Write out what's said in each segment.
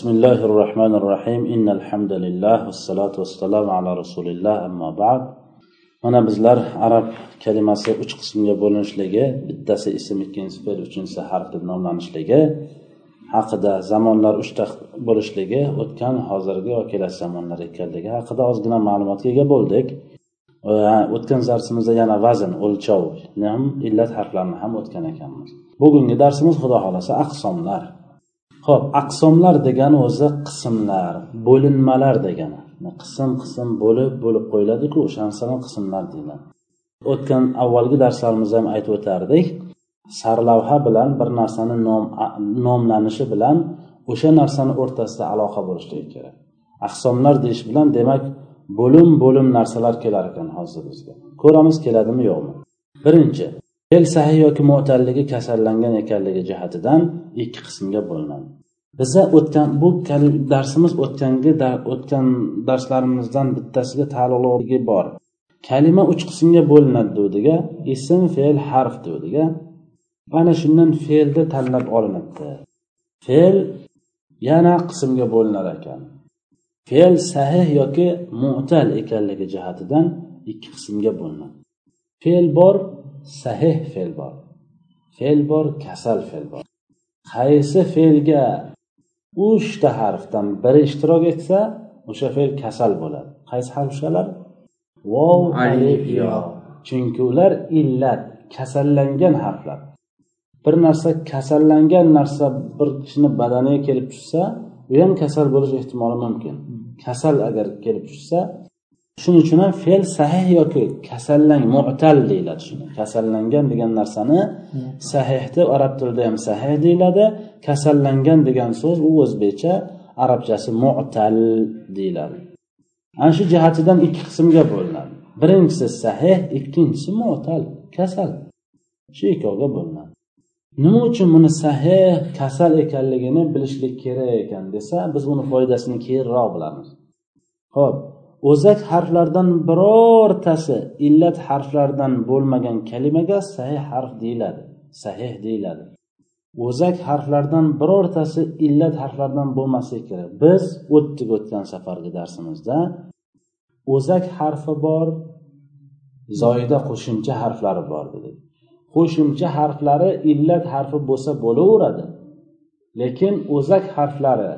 بسم الله الرحمن الرحيم إن الحمد لله والصلاة والسلام على رسول الله أما بعد mana bizlar arab kalimasi uch qismga bo'linishligi bittasi ism ikkinchisi fe'l uchinchisi harf deb nomlanishligi haqida zamonlar uchta bo'lishligi o'tgan hozirgi va kelasi zamonlar ekanligi haqida ozgina ma'lumotga ega bo'ldik o'tgan darsimizda yana vazn o'lchov ham illat harflarini ham o'tgan ekanmiz bugungi darsimiz xudo xohlasa aqsomlar Ho'p aqsomlar degani o'zi qismlar bo'linmalar degani. Qism qism bo'lib bo'lib qo'yiladiku o'sha qismlar deyiladi. O'tgan avvalgi darslarimizda ham aytib o'tardik sarlavha bilan bir narsani nom nomlanishi bilan o'sha narsani o'rtasida aloqa bo'lishligi kerak. Aqsomlar deyish bilan demak bo'lim bo'lim narsalar kelar ekan hozir bizga. Ko'ramiz keladimi yo'qmi? Birinchi el sahiy yoki mo'talligi kasallangan ekanligi jihatidan ikki qismga bo'linadi. Biza o'tgan bu darsimiz o'tgangi o'tgan darslarimizdan bittasiga taalluqligi bor. Kalima uch qismga bo'linadi degdiga ism fe'l harf degdiga ana shundan fe'lni tanlab olinibdi fe'l yana qismga bo'linar ekan. Fe'l sahih yoki mu'tal ekanligi jihatidan ikki qismga bo'linadi. Fe'l bor sahih fe'l bor. Fe'l bor kasal fe'l bor. Qaysi fe'lga uchta harfdan biri ishtirok etsa o'sha fe'l kasal bo'ladi. Qaysi harf ushalar vov alif yo. chunki ular illat kasallangan harflar. Bir narsa kasallangan narsa bir kishini badaniga kelib tushsa u ham kasal bo'lish ehtimoli mumkin. Kasal agar kelib tushsa shuning uchun ham fe'l sahih yoki kasallang mu'tal deyiladi shuni. Kasallangan degan narsani sahih deb arab tilida ham sahih deyiladi. Kasallangan degan so'z u o'zbekcha arabchasi mu'tal deyiladi. Ana shu jihatidan ikki qismga bo'linadi. Birinchisi sahih ikkinchisi mu'tal kasal. Shu ikkovga bo'linadi. Nima uchun buni sahih kasal ekanligini bilishlik kerak ekan desa biz uni foydasini keyinroq bilamiz. Ho'p o'zak harflardan birortasi illat harflaridan bo'lmagan kalimaga sahih harf deyiladi sahih deyiladi. O'zak harflardan birortasi illat harflaridan bo'lmasligi kerak. Biz o'tdik o'tgan safargi darsimizda o'zak harfi bor zoida qo'shimcha harflari bor dedik. Qo'shimcha harflari illat harfi bo'lsa bo'laveradi lekin o'zak harflari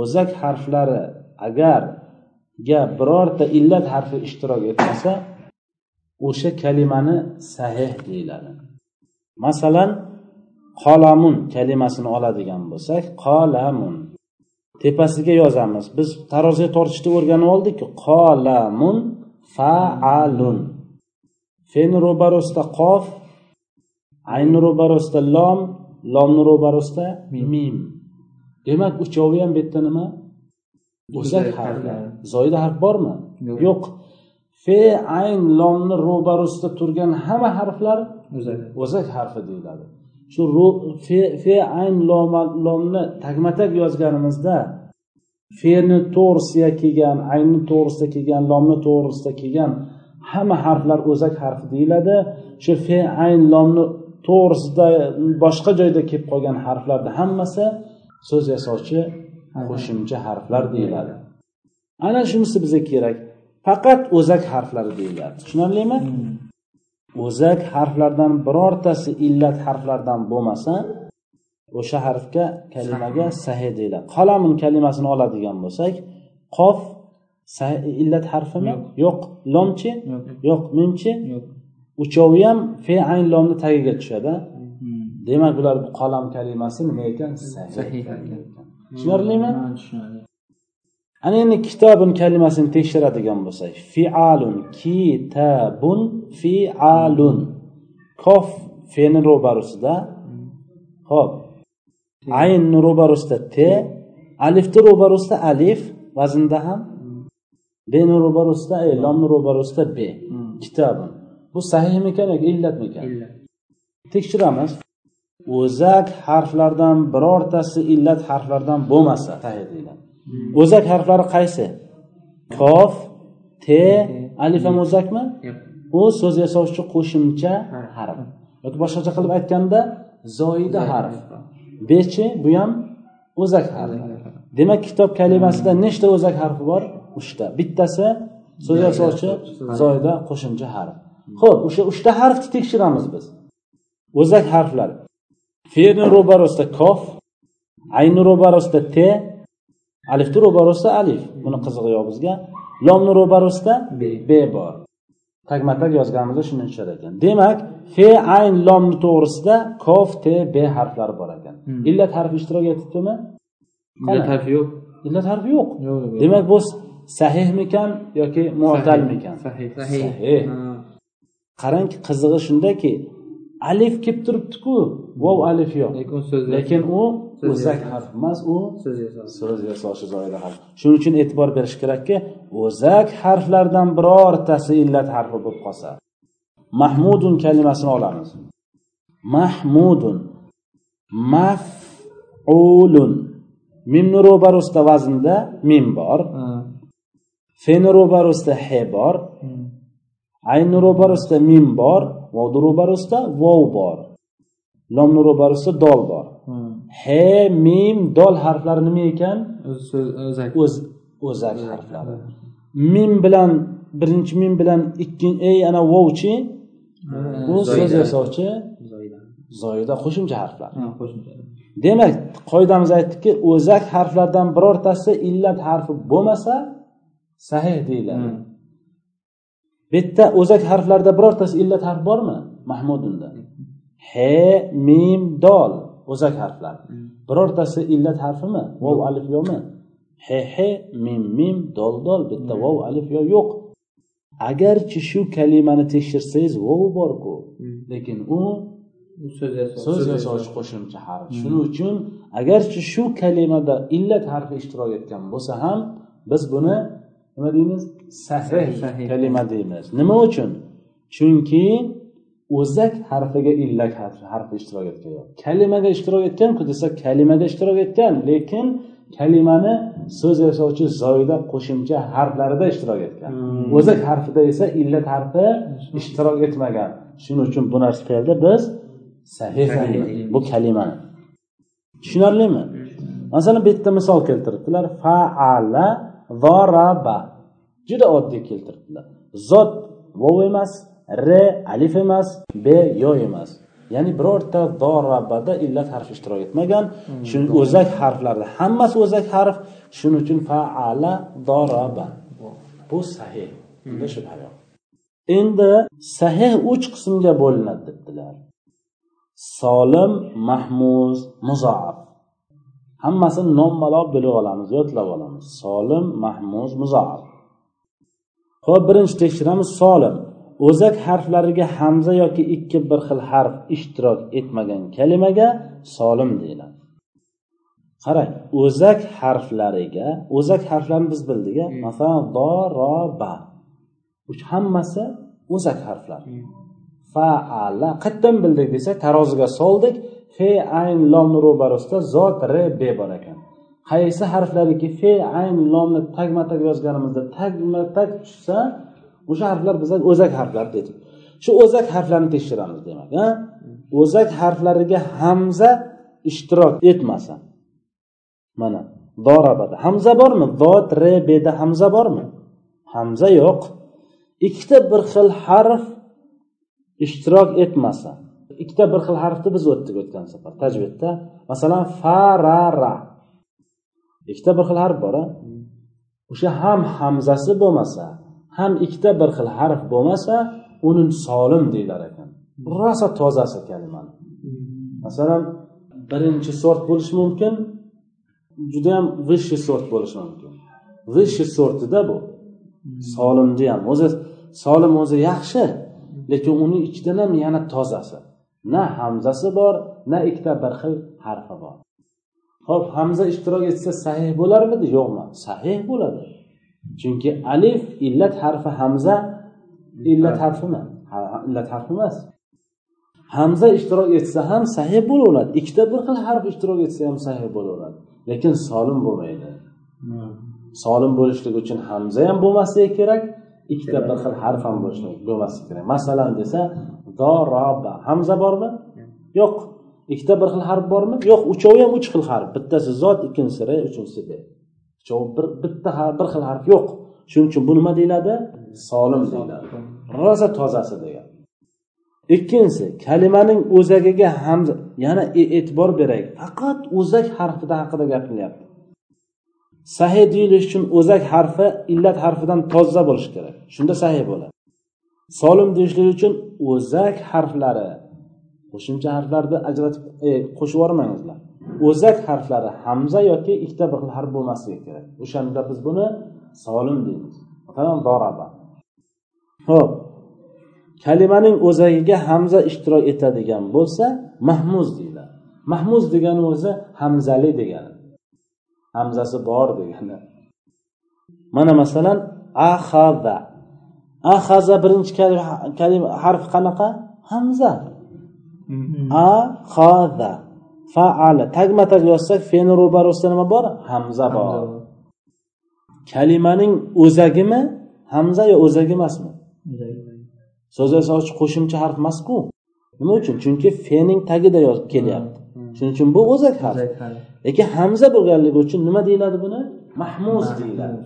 o'zak harflari agar ga birorta illat harfi ishtirok etmasa o'sha kalimani sahih deyiladi. Masalan qolamun kalimasini oladigan bo'lsak qolamun. Tepasiga yozamiz. Biz taroziga tortishni o'rganib oldikku qolamun faalun. Feni ro'barosida qof ayni ro'barosida lom lomni ro'barosida mim. Demak uchovi ham bu yerda nima? O'zak harflar zoida harf bormi? Yo'q. Fe ayn lomni ro'barusida turgan hamma harflar o'zak. harfi deyiladi. Shu fe ayn lomni tagma tag yozganimizda feni to'g'risiga kelgan aynni to'g'risida kelgan lomni to'g'risida kelgan hamma harflar o'zak harfi deyiladi. Shu fe ayn lomni to'g'risida boshqa joyda kelib qolgan harflarni hammasi so'z yasovchi qo'shimcha harflar deyiladi. Ana shunisi bizga kerak. Faqat o'zak harflari deyiladi. Tushunarlimi? O'zak harflardan birortasi illat harflardan bo'lmasa o'sha harfga kalimaga sahiy deyiladi. Qalamun kalimasini oladigan bo'lsak qof illat harfimi? Yo'q. Lomchi? Yo'q. Mimchi? Uchovi ham fe ayn lomni tagiga tushadi. Demak bular qalam kalimasi nima ekan? Sahih tushunarlimi? Ana endi kitobun kalimasini tekshiradigan bo'lsak fialun kitabun fialun. Kof feni ro'barusida ho'p. Aynni ro'barusida te alifni ro'barusida alif vaznda ham beni ro'barusida e lomni ro'barusida b. Kitobun bu sahihmikan yoki illatmikan tekshiramiz o'zak harflardan birortasi illat harflardan bo'lmasa deyiladi. O'zak harflari qaysi? Kof te alif ham o'zakmi? U so'z yasovchi qo'shimcha harf. Yoki boshqacha qilib aytganda zoida harf. bechi bu ham o'zak harf. Demak kitob kalimasida nechta o'zak harfi bor? Uchta. Bittasi so'z yasovchi zoyda qo'shimcha harf. Ho'p o'sha uchta harfni tekshiramiz biz. O'zak harflar fe'lni ro'barasida kof ayni ro'barasida te alifni ro'barasida alif. Buni qizig'i yo'q bizga. Lomni ro'barasida b bor. Tagma tag yozganimizda shuni tushar ekan. Demak fe ayn lomni to'g'risida kof te b harflari bor ekan. Hmm. illat harfi ishtirok etibdimi illat harfi yo'q. Illat harfi yo'q. Demak bu sahihmikan yoki mu'talmikan sahih Sahih. Qarangki qizig'i shundaki alif kelib turibdiku. Vov alif yo'q. Lekin so'z lekin u o'zak harf emas u so'z yasovchi zoida harf shuning uchun e'tibor berish kerakki o'zak harflardan birortasi illat harfi bo'lib qolsa. Mahmudun kalimasini olamiz. Mahmudun. Maf'ulun. Mimni ro'barusida vaznda mim bor. Feni ro'barusida he bor. Hmm. ayni ro'barusida mim bor vovni ro'barusida vov bor. Lomni ro'barusida dol bor. He mim dol harflari nima ekan? O'zak. O'z o'zak harflari. mim bilan birinchi mim bilan ikkinchi ey ana vovchi bu so'z yasovchi zoida qo'shimcha harflar. Demak qoidamiz aytdikki o'zak harflardan birortasi illat harfi bo'lmasa sahih deyiladi. Hmm. Bu yerda o'zak harflarda birortasi illat harf bormi? Mahmudunda he mim dol o'zak harflar. Birortasi illat harfimi? Vov alif yo'qmi he he mim mim dol dol. Bitta vov alif yo yo'q. Agarchi shu kalimani tekshirsangiz vov borku. Lekin u so'z yasovchi qo'shimcha harf. Shuning uchun agarchi shu kalimada illat harfi ishtirok etgan bo'lsa ham biz buni nima deymiz? Sahih kalima deymiz. Nima uchun? Chunki o'zak harfiga illat harfi ishtirok etgan. Kalimaga ishtirok etganku desa kalimaga ishtirok etgan lekin kalimani so'z yasovchi zoida qo'shimcha harflarida ishtirok etgan. O'zak harfida esa illat harfi ishtirok etmagan. Shuning uchun bu narsa tufayli biz sahih bu kalimani. Tushunarlimi? Masalan bu yerda misol keltiribdilar. Faala zoraba juda oddiy keltiribdilar. Zot vov emas re alif emas b yo emas. Ya'ni birorta dorabada illat harfi ishtirok etmagan. Shuning o'zak harflarida hammasi o'zak harf. Shuning uchun faala doraba bu sahih. Bunda shubha yo'q. Endi sahih uch qismga bo'linadi debdilar. Solim mahmuz muzoaf hammasini nommalab bilib olamiz yodlab olamiz. Solim mahmuz muzoaf ho'p birinchi tekshiramiz. Solim o'zak harflariga hamza yoki ikki bir xil harf ishtirok etmagan kalimaga solim deyiladi. Qarang o'zak harflariga o'zak harflarini biz bildik a masalan do ro ba. Hammasi o'zak harflar. Faala qayerdan bildik desak taroziga soldik fe ayn lomni ro'barasida zot re b bor ekan. Qaysi harflariki fe ayn lomni tagma tag yozganimizda tagma tag tushsa o'sha harflar bizga o'zak harflar dedik shu o'zak harflarni tekshiramiz demak a o'zak harflariga hamza ishtirok etmasa mana dorabada hamza bormi? Zot re beda hamza bormi? Hamza yo'q. Ikkita bir xil harf ishtirok etmasa ikkita bir xil harfni biz o'tdik o'tgan safar. Tajvidda masalan farara. Ikkita bir xil harf bor a o'sha ham hamzasi bo'lmasa ham ikkita bir xil harf bo'lmasa uni solim deyilar ekan. Rosa tozasi kalimani. Masalan birinchi sort bo'lishi mumkin judayam высший sort bo'lishi mumkin. Высший sortida bu. Solimni ham o'zi solim o'zi yaxshi lekin uni ichidan ham yana tozasi. Na hamzasi bor na ikkita bir xil harfi bor. Ho'p hamza ishtirok etsa sahih bo'larmidi? Yo'qmi? Sahih bo'ladi. Chunki alif illat harfi hamza illat harfimi? Illat harfi emas. Hamza ishtirok etsa ham sahih bo'laveradi. Ikkita bir xil harf ishtirok etsa ham sahih bo'laveradi. Lekin solim bo'lmaydi. Solim bo'lishligi uchun hamza ham bo'lmasligi kerak ikkita bir xil harf ham bo'lishligi bo'lmasligi kerak. Masalan desa doroba. Hamza bormi? Yo'q. Ikkita bir xil harf bormi? Yo'q uchovi ham uch xil harf. Bittasi zot ikkinchisi re uchinchisi be. Uchovi bir bitta bir xil harf yo'q. Shuning uchun bu nima deyiladi? Solim deyiladi. Rosa tozasi degan. Ikkinchisi kalimaning o'zagiga hamza yana e, e'tibor beraylik faqat o'zak harfida haqida gapirilyapti sahiy deyilish uchun o'zak harfi illat harfidan toza bo'lishi kerak. Shunda sahiy bo'ladi. Solim deyishlik uchun o'zak harflari qo'shimcha harflarni ajratib e, qo'shib yubormangizlar o'zak harflari hamza yoki ikkita bir xil harf bo'lmasligi kerak. O'shanda biz buni solim deymiz. Masalan doraba. Ho'p kalimaning o'zagiga hamza ishtirok etadigan bo'lsa mahmuz deyiladi. Mahmuz degani o'zi hamzali degani. Hamzasi bor degani. Mana masalan ahaza ahaza birinchi kalima harf qanaqa? Hamza. Ahaza faala. Tagma tag yozsak feni ro'barasida nima bor? Hamza bor. Kalimaning o'zagimi? Hamza yo o'zagi emasmi? So'z yasovchi qo'shimcha harf emasku nima uchun? Chunki fening tagida kelyapti. Shuning uchun bu o'zak harf. Lekin hamza bo'lganligi uchun nima deyiladi buni? Mahmuz. deyiladi.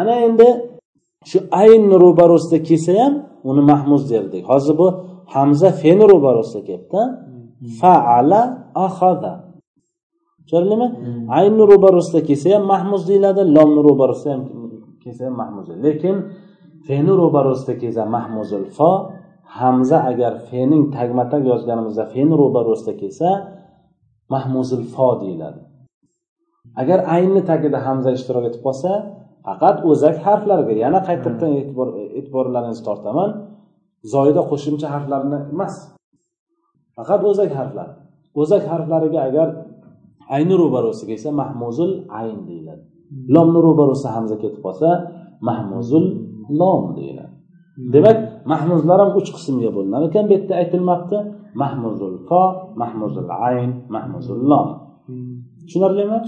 Ana endi shu ayn ro'barosida kelsa ham uni mahmuz derdik. Hozir bu hamza feni ro'barosida kelibdi faala ahada tushunarlimi? Ayni ro'barosida kelsa ham mahmuz deyiladi lomni ro'barosida ham kelsa ham mahmuz. Lekin feni ro'barosida kelsa mahmuzul fo hamza agar fening tagma tag yozganimizda feni ro'barosida kelsa mahmuzul fo deyiladi. Agar aynni tagida hamza ishtirok etib qolsa faqat o'zak harflarga yana qaytadan e'tibor e'tiborlaringizni tortaman. Zoyida qo'shimcha harflarni emas. Faqat o'zak harflar. O'zak harflariga agar ayni ro'barosiga kelsa mahmuzul ayn deyiladi. Lomni ro'barosida hamza ketib qolsa mahmuzul lom deyiladi. Demak mahmuzlar ham uch qismga bo'linar ekan bu yerda aytilmabdi. Mahmuzul fo mahmuzul ayn mahmuzul lom. Tushunarlimi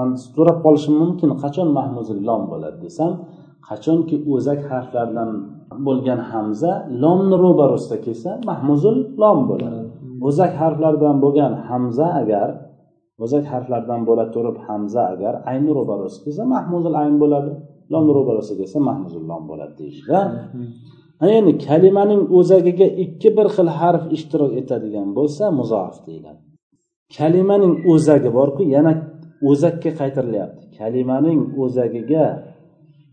man so'rab qolishim mumkin qachon mahmuzul lom bo'ladi desam qachonki o'zak harflardan bo'lgan hamza lomni ro'barosida kelsa mahmuzul lom bo'ladi. O'zak harflardan bo'lgan hamza agar o'zak harflardan bo'la turib hamza agar ayni ro'barosiga kelsa mahmuzul ayn bo'ladi. Lomni ro'barosiga kelsa mahmuzul lom bo'ladi deyishgan endi kalimaning o'zagiga ikki bir xil harf ishtirok etadigan bo'lsa muzoaf deyiladi. Kalimaning o'zagi borku yana o'zakka qaytarilyapti. Kalimaning o'zagiga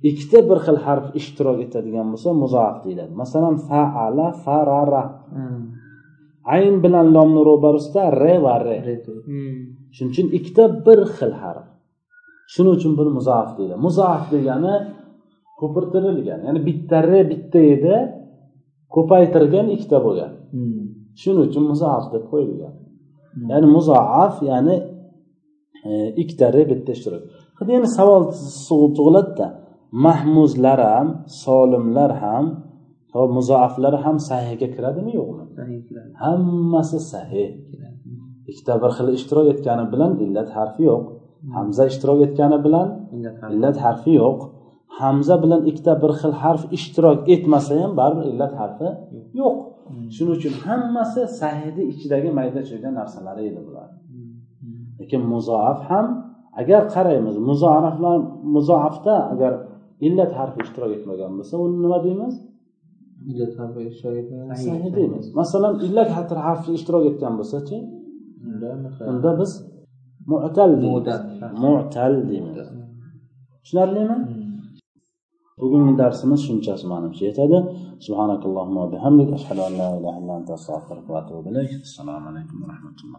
ikkita bir xil harf ishtirok etadigan bo'lsa muzoaf deyiladi. Masalan faala farara. Ayn bilan lomni ro'barasida re va re. Shuning uchun ikkita bir xil harf. Shuning uchun buni muzoaf deyiladi. Muzoaf degani ko'pirtirilgan ya'ni bitta re bitta edi ko'paytirgan ikkita bo'lgan. Shuning uchun muzoaf deb qo'yilgan. Ya'ni muzoaf ya'ni e, ikkita re bitta ishtirok. Endi savol tug'iladida mahmuzlar ham solimlar ham muzoaflar ham sahiyga kiradimi yo'qmi hammasi sahih. Ikkita bir xil ishtirok etgani bilan illat harfi yo'q. Hamza ishtirok etgani bilan illat harfi. yo'q. Hamza bilan ikkita bir xil harf ishtirok etmasa ham baribir illat harfi yo'q. Shuning uchun hammasi sahiyni ichidagi mayda chuyda narsalar edi bular lekin muzoaf ham agar qaraymiz muzoaflar muzoafda agar illat harfi ishtirok etmagan bo'lsa uni nima deymiz? Illat harfi ishtirok etmagan deymiz. Masalan illat harfi ishtirok etgan bo'lsachi? Unda biz mu'tal deymiz. Mu'tal. Deymiz. Tushunarlimi? Bugungi darsimiz shunchasi manimcha yetadi. Subhanakallohumma bihamdik. Ashhadu an la ilaha illa anta astag'firuka va atubu ilayk. Assalomu alaykum va rahmatulloh